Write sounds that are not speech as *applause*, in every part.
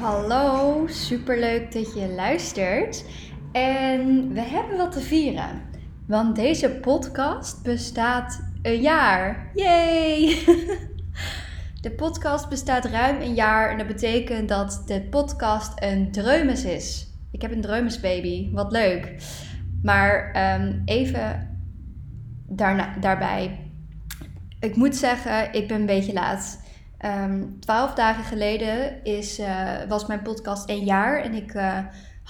Hallo, superleuk dat je luistert. En we hebben wat te vieren. Want deze podcast bestaat een jaar. Yay! *laughs* De podcast bestaat ruim een jaar en dat betekent dat de podcast een dreumes is. Ik heb een dreumesbaby, wat leuk. Maar ehm, even daarbij. Ik moet zeggen, ik ben een beetje laat. Ehm, Twaalf dagen geleden is, eh, was mijn podcast een jaar en ik eh,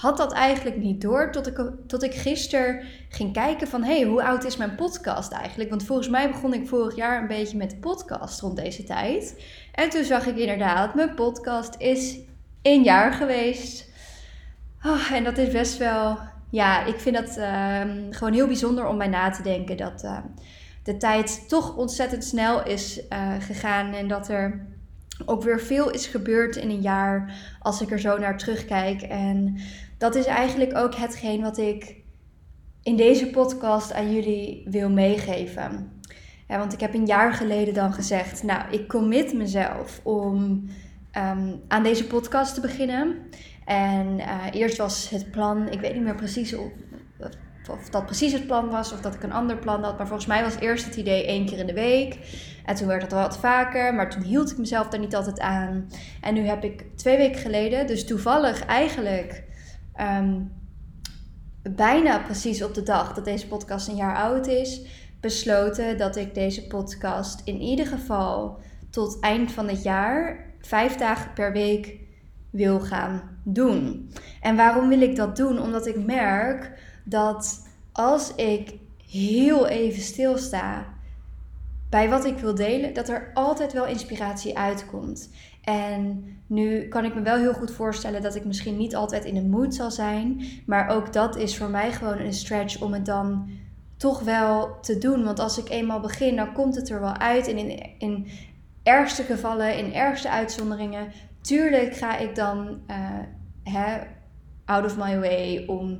had dat eigenlijk niet door tot ik, tot ik gisteren ging kijken van hé, hey, hoe oud is mijn podcast eigenlijk? Want volgens mij begon ik vorig jaar een beetje met de podcast rond deze tijd. En toen zag ik inderdaad, mijn podcast is een jaar geweest. Ah, en dat is best wel, ja, ik vind dat ehm, gewoon heel bijzonder om mij na te denken dat eh, de tijd toch ontzettend snel is eh, gegaan en dat er ook weer veel is gebeurd in een jaar als ik er zo naar terugkijk. En dat is eigenlijk ook hetgeen wat ik in deze podcast aan jullie wil meegeven. Ja, want ik heb een jaar geleden dan gezegd, nou, ik commit mezelf om ehm, aan deze podcast te beginnen. En eh, eerst was het plan, ik weet niet meer precies of, of dat precies het plan was of dat ik een ander plan had. Maar volgens mij was eerst het idee één keer in de week. En toen werd het wat vaker, maar toen hield ik mezelf daar niet altijd aan. En nu heb ik twee weken geleden, dus toevallig eigenlijk ehm, bijna precies op de dag dat deze podcast een jaar oud is, besloten dat ik deze podcast in ieder geval tot eind van het jaar vijf dagen per week wil gaan doen. En waarom wil ik dat doen? Omdat ik merk dat als ik heel even stilsta bij wat ik wil delen, dat er altijd wel inspiratie uitkomt. En nu kan ik me wel heel goed voorstellen dat ik misschien niet altijd in de mood zal zijn. Maar ook dat is voor mij gewoon een stretch om het dan toch wel te doen. Want als ik eenmaal begin, dan komt het er wel uit. En in, in ergste gevallen, in ergste uitzonderingen, tuurlijk ga ik dan uh, hè, out of my way om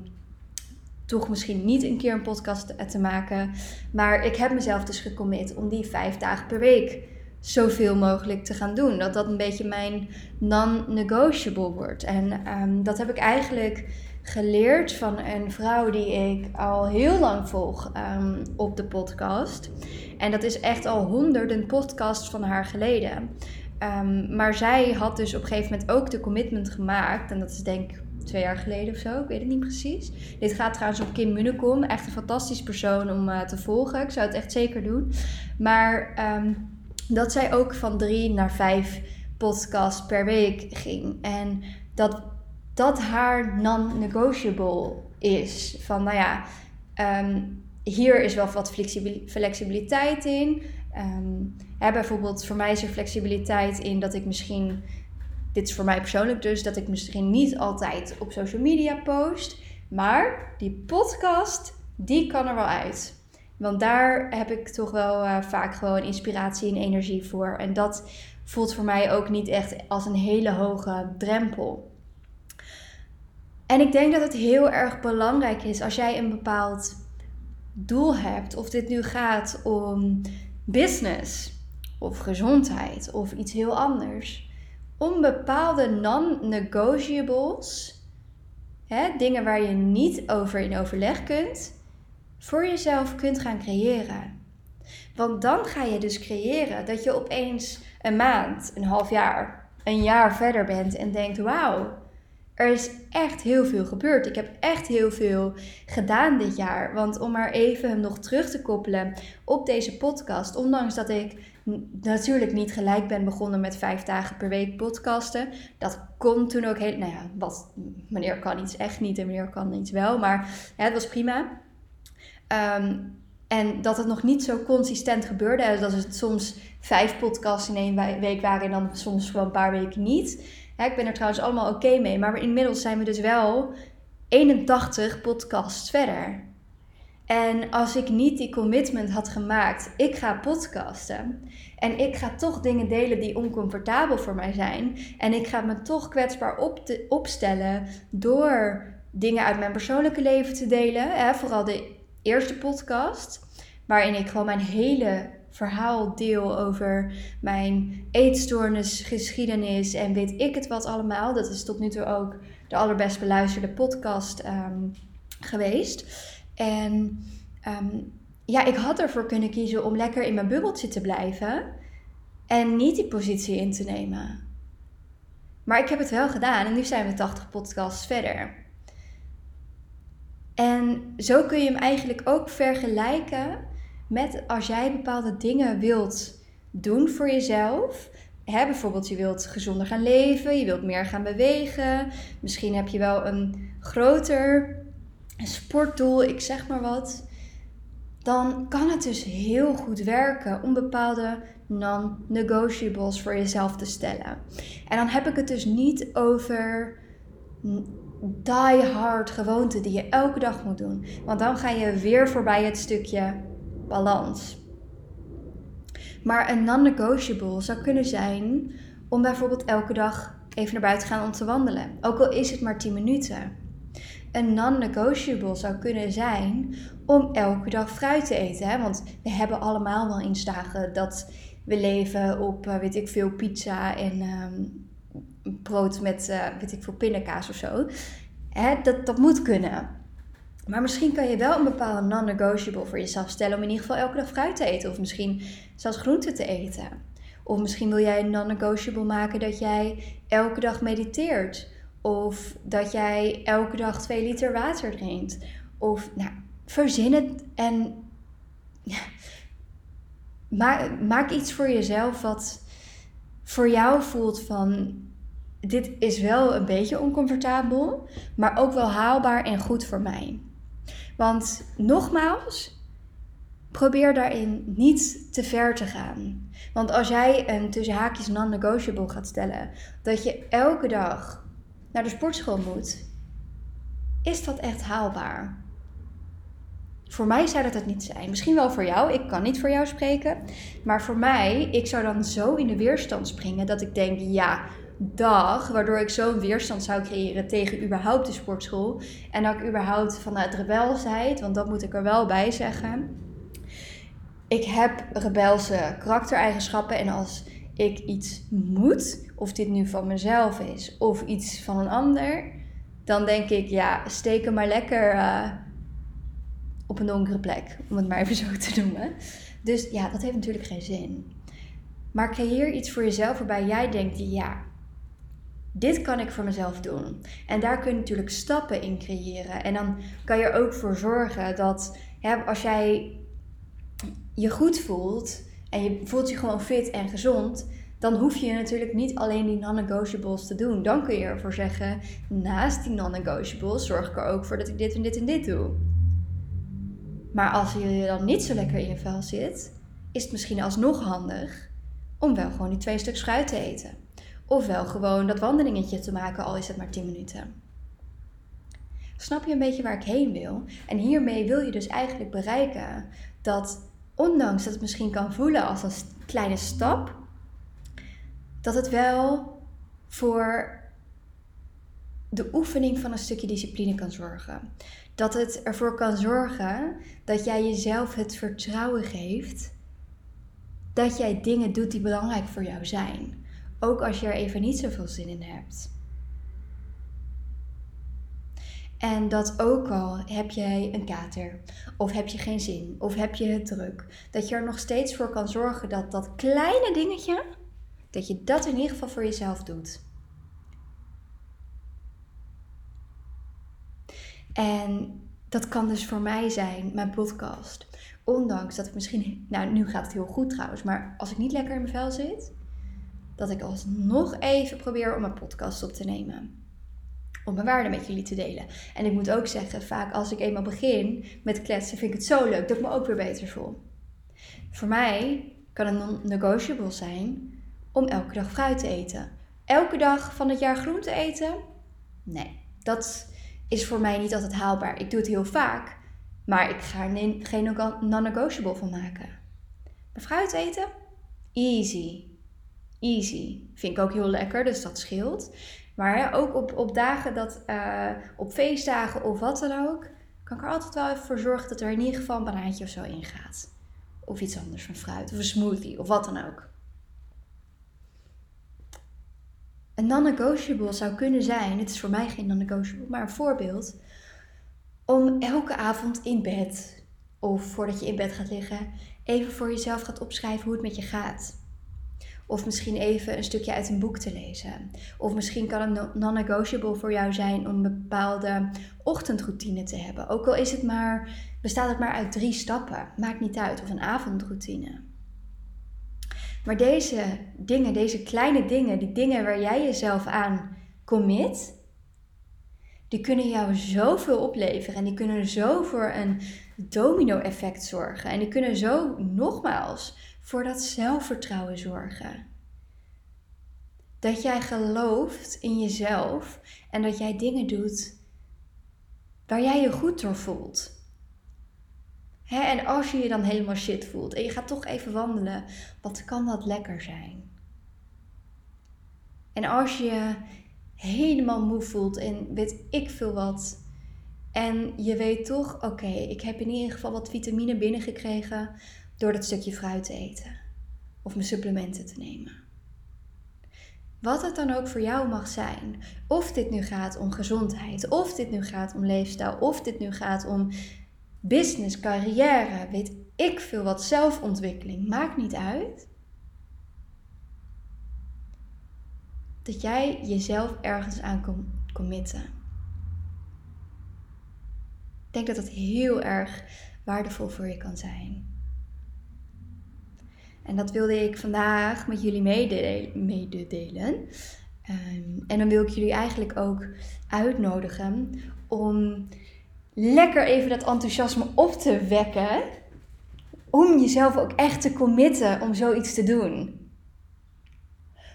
toch misschien niet een keer een podcast te maken. Maar ik heb mezelf dus gecommit om die vijf dagen per week zoveel mogelijk te gaan doen. Dat dat een beetje mijn non-negotiable wordt. En um, dat heb ik eigenlijk geleerd van een vrouw die ik al heel lang volg um, op de podcast. En dat is echt al honderden podcasts van haar geleden. Um, maar zij had dus op een gegeven moment ook de commitment gemaakt. En dat is denk ik twee jaar geleden of zo. Ik weet het niet precies. Dit gaat trouwens om Kim Munnekom. Echt een fantastisch persoon om uh, te volgen. Ik zou het echt zeker doen. Maar dat zij ook van drie naar vijf podcasts per week ging. En dat dat haar non-negotiable is. Van nou ja, um, hier is wel wat flexibiliteit in. Um, ja, bijvoorbeeld voor mij is er flexibiliteit in dat ik misschien dit is voor mij persoonlijk dus, dat ik misschien niet altijd op social media post. Maar die podcast, die kan er wel uit. Want daar heb ik toch wel uh, vaak gewoon inspiratie en energie voor. En dat voelt voor mij ook niet echt als een hele hoge drempel. En ik denk dat het heel erg belangrijk is als jij een bepaald doel hebt. Of dit nu gaat om business of gezondheid of iets heel anders om bepaalde non-negotiables, dingen waar je niet over in overleg kunt, voor jezelf kunt gaan creëren. Want dan ga je dus creëren dat je opeens een maand, een half jaar, een jaar verder bent en denkt: wauw, er is echt heel veel gebeurd. Ik heb echt heel veel gedaan dit jaar. Want om maar even nog terug te koppelen op deze podcast, ondanks dat ik natuurlijk niet gelijk ben begonnen met vijf dagen per week podcasten. Dat kon toen ook heel, nou ja, wat, meneer kan iets echt niet en meneer kan iets wel, maar het was prima. Um, en dat het nog niet zo consistent gebeurde. Dat het soms vijf podcasts in één week waren en dan soms gewoon een paar weken niet. Ja, ik ben er trouwens allemaal oké mee. Maar inmiddels zijn we dus wel 81 podcasts verder. En als ik niet die commitment had gemaakt, ik ga podcasten. En ik ga toch dingen delen die oncomfortabel voor mij zijn. En ik ga me toch kwetsbaar op te, opstellen door dingen uit mijn persoonlijke leven te delen. Hè? Vooral de eerste podcast, waarin ik gewoon mijn hele verhaal deel over mijn eetstoornis, geschiedenis en weet ik het wat allemaal. Dat is tot nu toe ook de allerbest beluisterde podcast ehm, geweest. En ehm, ja, ik had ervoor kunnen kiezen om lekker in mijn bubbeltje te blijven en niet die positie in te nemen. Maar ik heb het wel gedaan en nu zijn we 80 podcasts verder. En zo kun je hem eigenlijk ook vergelijken met als jij bepaalde dingen wilt doen voor jezelf. Hè, bijvoorbeeld je wilt gezonder gaan leven, je wilt meer gaan bewegen. Misschien heb je wel een groter sportdoel, ik zeg maar wat. Dan kan het dus heel goed werken om bepaalde non-negotiables voor jezelf te stellen. En dan heb ik het dus niet over die hard gewoonten die je elke dag moet doen. Want dan ga je weer voorbij het stukje balans. Maar een non-negotiable zou kunnen zijn om bijvoorbeeld elke dag even naar buiten te gaan om te wandelen. Ook al is het maar 10 minuten. Een non-negotiable zou kunnen zijn om elke dag fruit te eten. Hè? Want we hebben allemaal wel eens dagen dat we leven op, eh, weet ik veel, pizza en ehm, brood met, uh, weet ik veel, pindakaas of zo. Hè? Dat, dat moet kunnen. Maar misschien kan je wel een bepaalde non-negotiable voor jezelf stellen om in ieder geval elke dag fruit te eten. Of misschien zelfs groenten te eten. Of misschien wil jij een non-negotiable maken dat jij elke dag mediteert. Of dat jij elke dag 2 liter water drinkt. Of nou, verzin het en *laughs* ja, maak, maak iets voor jezelf wat voor jou voelt van dit is wel een beetje oncomfortabel, maar ook wel haalbaar en goed voor mij. Want nogmaals, probeer daarin niet te ver te gaan. Want als jij een tussen haakjes non-negotiable gaat stellen, dat je elke dag naar de sportschool moet, is dat echt haalbaar? Voor mij zou dat het niet zijn. Misschien wel voor jou. Ik kan niet voor jou spreken. Maar voor mij, ik zou dan zo in de weerstand springen dat ik denk: ja, dag, waardoor ik zo'n weerstand zou creëren tegen überhaupt de sportschool. En ik überhaupt vanuit rebelsheid, want dat moet ik er wel bij zeggen. Ik heb rebelse karaktereigenschappen en als ik iets moet, of dit nu van mezelf is of iets van een ander, dan denk ik, ja, steek hem maar lekker uh, op een donkere plek, om het maar even zo te noemen. Dus ja, dat heeft natuurlijk geen zin. Maar creëer iets voor jezelf waarbij jij denkt, ja, dit kan ik voor mezelf doen. En daar kun je natuurlijk stappen in creëren. En dan kan je er ook voor zorgen dat als jij je goed voelt en je voelt je gewoon fit en gezond, dan hoef je natuurlijk niet alleen die non-negotiables te doen. Dan kun je ervoor zeggen, naast die non-negotiables zorg ik er ook voor dat ik dit en dit en dit doe. Maar als je dan niet zo lekker in je vel zit, is het misschien alsnog handig om wel gewoon die twee stuks fruit te eten. Ofwel gewoon dat wandelingetje te maken, al is het maar 10 minuten. Snap je een beetje waar ik heen wil? En hiermee wil je dus eigenlijk bereiken dat, ondanks dat het misschien kan voelen als een kleine stap, dat het wel voor de oefening van een stukje discipline kan zorgen. Dat het ervoor kan zorgen dat jij jezelf het vertrouwen geeft dat jij dingen doet die belangrijk voor jou zijn. Ook als je er even niet zoveel zin in hebt. En dat ook al heb jij een kater, of heb je geen zin, of heb je het druk, dat je er nog steeds voor kan zorgen dat dat kleine dingetje, dat je dat in ieder geval voor jezelf doet. En dat kan dus voor mij zijn, mijn podcast. Ondanks dat ik misschien, nou nu gaat het heel goed trouwens, maar als ik niet lekker in mijn vel zit, dat ik alsnog even probeer om een podcast op te nemen. Om mijn waarde met jullie te delen. En ik moet ook zeggen, vaak als ik eenmaal begin met kletsen, vind ik het zo leuk dat ik me ook weer beter voel. Voor mij kan het non-negotiable zijn om elke dag fruit te eten. Elke dag van het jaar groente eten? Nee, dat is voor mij niet altijd haalbaar. Ik doe het heel vaak, Maar ik ga er geen non-negotiable van maken. Maar fruit eten? Easy. Easy. Vind ik ook heel lekker, dus dat scheelt. Maar ook op, op dagen dat, eh, op feestdagen of wat dan ook, kan ik er altijd wel even voor zorgen dat er in ieder geval een banaantje of zo in gaat. Of iets anders van fruit, of een smoothie, of wat dan ook. Een non-negotiable zou kunnen zijn, dit is voor mij geen non-negotiable, maar een voorbeeld, om elke avond in bed, of voordat je in bed gaat liggen, even voor jezelf gaat opschrijven hoe het met je gaat. Of misschien even een stukje uit een boek te lezen. Of misschien kan een non-negotiable voor jou zijn om een bepaalde ochtendroutine te hebben. Ook al is het maar, bestaat het maar uit drie stappen. Maakt niet uit. Of een avondroutine. Maar deze dingen, deze kleine dingen, die dingen waar jij jezelf aan commit, die kunnen jou zoveel opleveren. En die kunnen zo voor een domino-effect zorgen. En die kunnen zo nogmaals voor dat zelfvertrouwen zorgen. Dat jij gelooft in jezelf en dat jij dingen doet waar jij je goed door voelt. En als je je dan helemaal shit voelt en je gaat toch even wandelen, wat kan dat lekker zijn? En als je helemaal moe voelt en weet ik veel wat, en je weet toch, oké, ik heb in ieder geval wat vitamine binnengekregen door dat stukje fruit te eten of mijn supplementen te nemen. Wat het dan ook voor jou mag zijn. Of dit nu gaat om gezondheid, of dit nu gaat om leefstijl, of dit nu gaat om business, carrière, weet ik veel wat, zelfontwikkeling, maakt niet uit. Dat jij jezelf ergens aan kan committen. Ik denk dat dat heel erg waardevol voor je kan zijn. En dat wilde ik vandaag met jullie mededelen. Um, en dan wil ik jullie eigenlijk ook uitnodigen om lekker even dat enthousiasme op te wekken. Om jezelf ook echt te committen om zoiets te doen.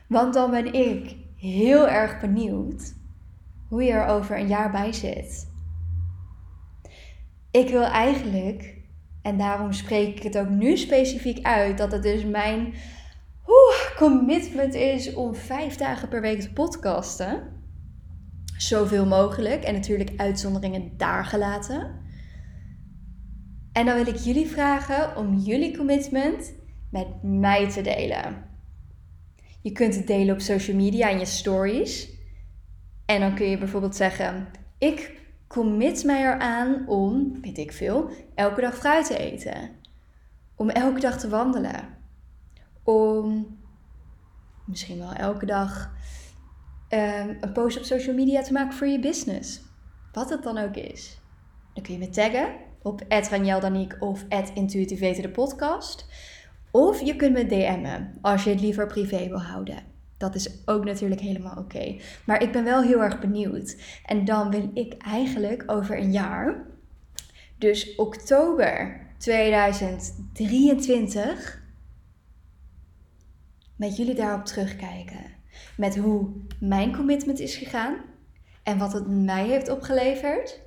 Want dan ben ik heel erg benieuwd hoe je er over een jaar bij zit. Ik wil eigenlijk en daarom spreek ik het ook nu specifiek uit dat het dus mijn commitment is om vijf dagen per week te podcasten. Zoveel mogelijk en natuurlijk uitzonderingen daar gelaten. En dan wil ik jullie vragen om jullie commitment met mij te delen. Je kunt het delen op social media in je stories. En dan kun je bijvoorbeeld zeggen: Ik commit mij eraan om, weet ik veel, elke dag fruit te eten. Om elke dag te wandelen. Om misschien wel elke dag um, een post op social media te maken voor je business. Wat het dan ook is. Dan kun je me taggen op @ranjeldaniek of @intuïtief de podcast. Of je kunt me DM'en als je het liever privé wil houden. Dat is ook natuurlijk helemaal oké. Maar ik ben wel heel erg benieuwd. En dan wil ik eigenlijk over een jaar, dus oktober 2023, met jullie daarop terugkijken. Met hoe mijn commitment is gegaan en wat het mij heeft opgeleverd,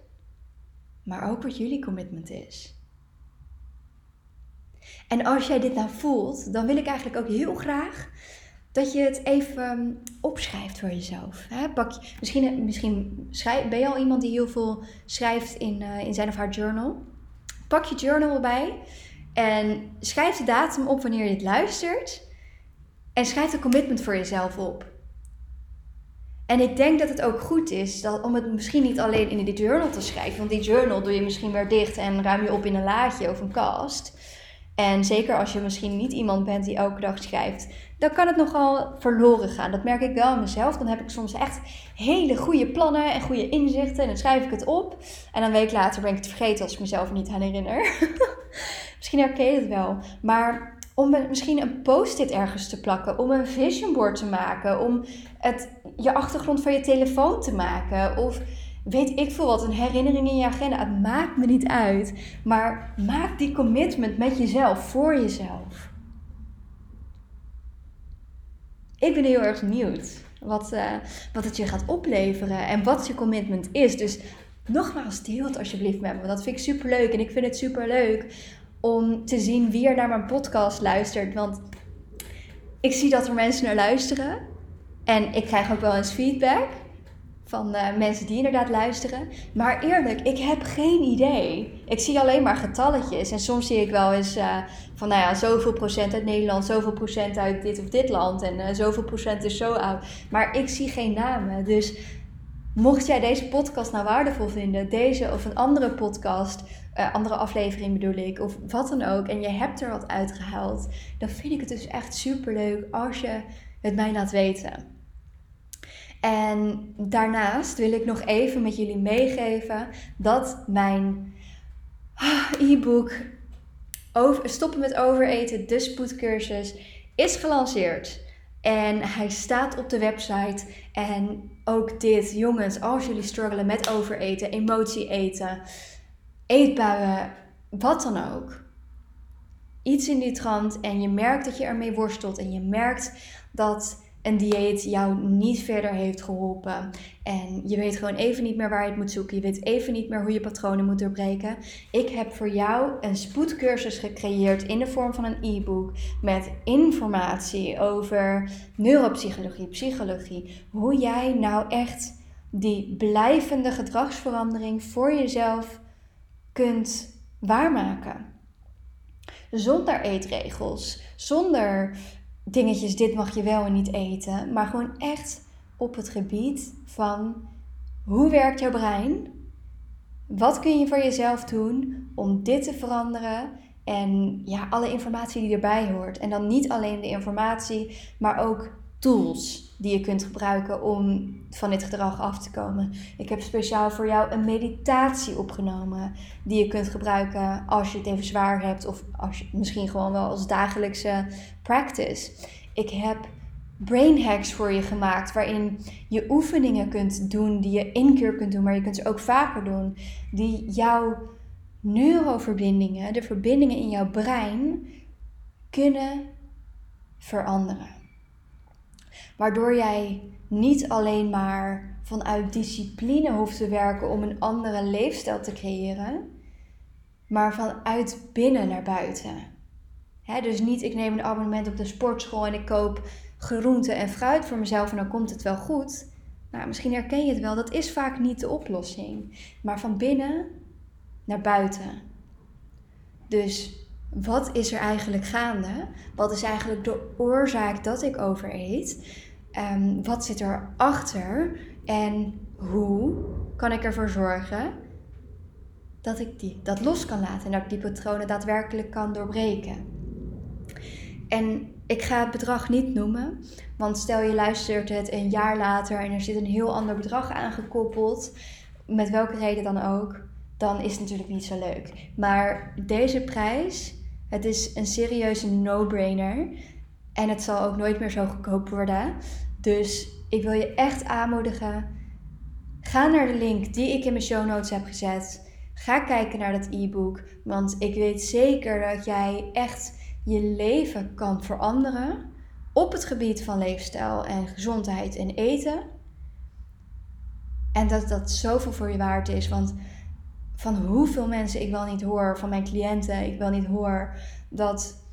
maar ook wat jullie commitment is. En als jij dit nou voelt, dan wil ik eigenlijk ook heel graag dat je het even opschrijft voor jezelf. Pak misschien misschien schrijf, ben je al iemand die heel veel schrijft in, uh, in zijn of haar journal. Pak je journal erbij en schrijf de datum op wanneer je het luistert. En schrijf de commitment voor jezelf op. En ik denk dat het ook goed is dat, om het misschien niet alleen in die journal te schrijven. Want die journal doe je misschien weer dicht en ruim je op in een laadje of een kast. En zeker als je misschien niet iemand bent die elke dag schrijft, dan kan het nogal verloren gaan. Dat merk ik wel in mezelf. Dan heb ik soms echt hele goede plannen en goede inzichten en dan schrijf ik het op. En een week later ben ik het vergeten als ik mezelf niet aan herinner. *laughs* misschien herken je het wel. Maar om misschien een post-it ergens te plakken, om een vision board te maken, om het, je achtergrond van je telefoon te maken of weet ik veel wat, een herinnering in je agenda. Het maakt me niet uit. Maar maak die commitment met jezelf, voor jezelf. Ik ben heel erg benieuwd wat, uh, wat het je gaat opleveren en wat je commitment is. Dus nogmaals, deel het alsjeblieft met me. Want dat vind ik super leuk. En ik vind het super leuk om te zien wie er naar mijn podcast luistert. Want ik zie dat er mensen naar luisteren. En ik krijg ook wel eens feedback van uh, mensen die inderdaad luisteren. Maar eerlijk, ik heb geen idee. Ik zie alleen maar getalletjes. En soms zie ik wel eens uh, van, nou ja, zoveel procent uit Nederland, zoveel procent uit dit of dit land. En uh, zoveel procent is zo oud. Maar ik zie geen namen. Dus mocht jij deze podcast nou waardevol vinden, deze of een andere podcast, andere aflevering bedoel ik, of wat dan ook. En je hebt er wat uitgehaald. Dan vind ik het dus echt super leuk als je het mij laat weten. En daarnaast wil ik nog even met jullie meegeven dat mijn ah, e-book Stoppen met overeten, de spoedcursus, is gelanceerd. En hij staat op de website. En ook dit, jongens, als jullie struggelen met overeten, emotie eten, eetbuien, wat dan ook. Iets in die trant en je merkt dat je ermee worstelt en je merkt dat een dieet jou niet verder heeft geholpen. En je weet gewoon even niet meer waar je het moet zoeken. Je weet even niet meer hoe je patronen moet doorbreken. Ik heb voor jou een spoedcursus gecreëerd in de vorm van een e-book met informatie over neuropsychologie, psychologie. Hoe jij nou echt die blijvende gedragsverandering voor jezelf kunt waarmaken. Zonder eetregels, zonder dingetjes, dit mag je wel en niet eten. Maar gewoon echt op het gebied van hoe werkt jouw brein? Wat kun je voor jezelf doen om dit te veranderen? En ja, alle informatie die erbij hoort. En dan niet alleen de informatie, maar ook tools die je kunt gebruiken om van dit gedrag af te komen. Ik heb speciaal voor jou een meditatie opgenomen die je kunt gebruiken als je het even zwaar hebt of als je, misschien gewoon wel als dagelijkse practice. Ik heb brain hacks voor je gemaakt waarin je oefeningen kunt doen die je één keer kunt doen, maar je kunt ze ook vaker doen, die jouw neuroverbindingen, de verbindingen in jouw brein kunnen veranderen. Waardoor jij niet alleen maar vanuit discipline hoeft te werken om een andere leefstijl te creëren, maar vanuit binnen naar buiten. dus niet ik neem een abonnement op de sportschool en ik koop groente en fruit voor mezelf en dan komt het wel goed. Nou, misschien herken je het wel, dat is vaak niet de oplossing. Maar van binnen naar buiten. Dus wat is er eigenlijk gaande? Wat is eigenlijk de oorzaak dat ik overeet? Um, wat zit erachter? En hoe kan ik ervoor zorgen dat ik die, dat los kan laten en dat ik die patronen daadwerkelijk kan doorbreken? En ik ga het bedrag niet noemen, want stel je luistert het een jaar later en er zit een heel ander bedrag aangekoppeld, met welke reden dan ook, dan is het natuurlijk niet zo leuk. Maar deze prijs, het is een serieuze no-brainer. En het zal ook nooit meer zo goedkoop worden. Dus ik wil je echt aanmoedigen. Ga naar de link die ik in mijn show notes heb gezet. Ga kijken naar dat e-book. Want ik weet zeker dat jij echt je leven kan veranderen. Op het gebied van leefstijl en gezondheid en eten. En dat dat zoveel voor je waard is. Want van hoeveel mensen ik wel niet hoor, van mijn cliënten, ik wel niet hoor dat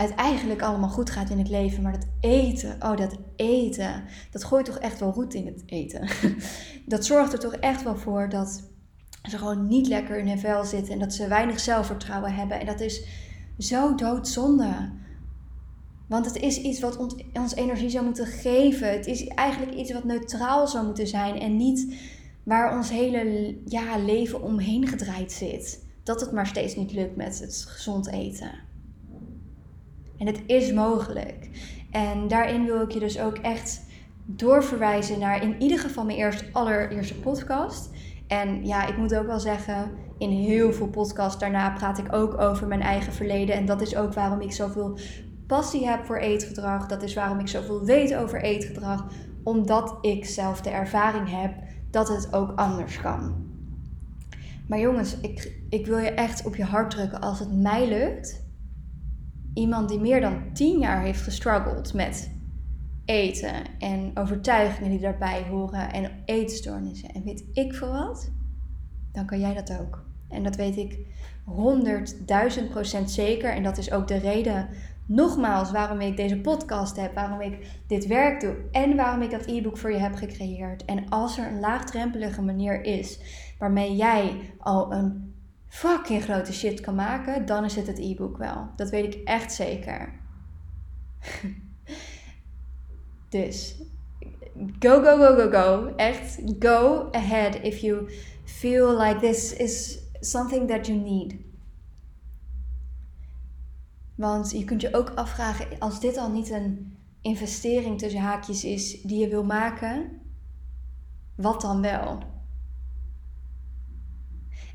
het eigenlijk allemaal goed gaat in het leven. Maar dat eten, oh dat eten, dat gooit toch echt wel roet in het eten. *laughs* dat zorgt er toch echt wel voor dat ze gewoon niet lekker in hun vel zitten en dat ze weinig zelfvertrouwen hebben. En dat is zo doodzonde. Want het is iets wat ons energie zou moeten geven. Het is eigenlijk iets wat neutraal zou moeten zijn en niet waar ons hele ja, leven omheen gedraaid zit. Dat het maar steeds niet lukt met het gezond eten. En het is mogelijk. En daarin wil ik je dus ook echt doorverwijzen naar in ieder geval mijn eerste, allereerste podcast. En ja, ik moet ook wel zeggen, in heel veel podcasts daarna praat ik ook over mijn eigen verleden. En dat is ook waarom ik zoveel passie heb voor eetgedrag. Dat is waarom ik zoveel weet over eetgedrag. Omdat ik zelf de ervaring heb dat het ook anders kan. Maar jongens, ik, ik wil je echt op je hart drukken als het mij lukt iemand die meer dan tien jaar heeft gestruggeld met eten en overtuigingen die daarbij horen en eetstoornissen en weet ik veel wat. dan kan jij dat ook. En dat weet ik honderdduizend procent zeker. En dat is ook de reden, nogmaals, waarom ik deze podcast heb, waarom ik dit werk doe en waarom ik dat e-book voor je heb gecreëerd. En als er een laagdrempelige manier is waarmee jij al een fucking grote shit kan maken, dan is het het e-book wel. Dat weet ik echt zeker. *laughs* dus go, go, go, go, go. Echt, go ahead if you feel like this is something that you need. Want je kunt je ook afvragen, als dit al niet een investering tussen haakjes is die je wil maken, wat dan wel?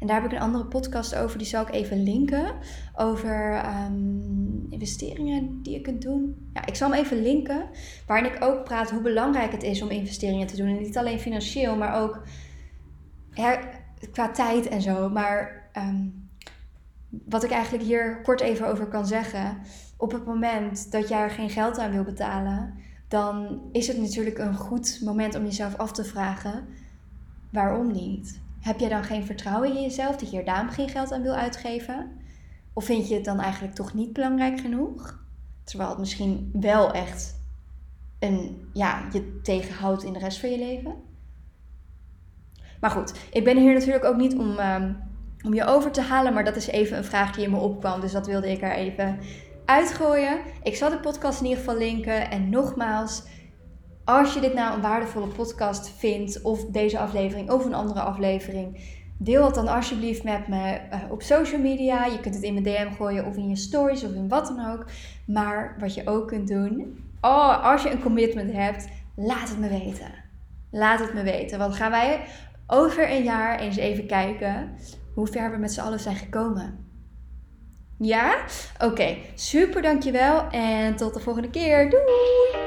En daar heb ik een andere podcast over, die zal ik even linken. Over ehm, investeringen die je kunt doen. Ja, ik zal hem even linken. Waarin ik ook praat hoe belangrijk het is om investeringen te doen. En niet alleen financieel, maar ook qua tijd en zo. Maar ehm, wat ik eigenlijk hier kort even over kan zeggen. Op het moment dat jij er geen geld aan wil betalen, dan is het natuurlijk een goed moment om jezelf af te vragen: waarom niet? Heb jij dan geen vertrouwen in jezelf dat je er daarom geen geld aan wil uitgeven? Of vind je het dan eigenlijk toch niet belangrijk genoeg? Terwijl het misschien wel echt een, ja, je tegenhoudt in de rest van je leven. Maar goed, ik ben hier natuurlijk ook niet om, ehm, om je over te halen, maar dat is even een vraag die in me opkwam. Dus dat wilde ik er even uitgooien. Ik zal de podcast in ieder geval linken. En nogmaals, als je dit nou een waardevolle podcast vindt, of deze aflevering of een andere aflevering, deel het dan alsjeblieft met me eh, op social media. Je kunt het in mijn DM gooien of in je stories of in wat dan ook. Maar wat je ook kunt doen, oh, als je een commitment hebt, laat het me weten. Laat het me weten. Want gaan wij over een jaar eens even kijken hoe ver we met z'n allen zijn gekomen. Ja? Oké, super dankjewel en tot de volgende keer. Doei!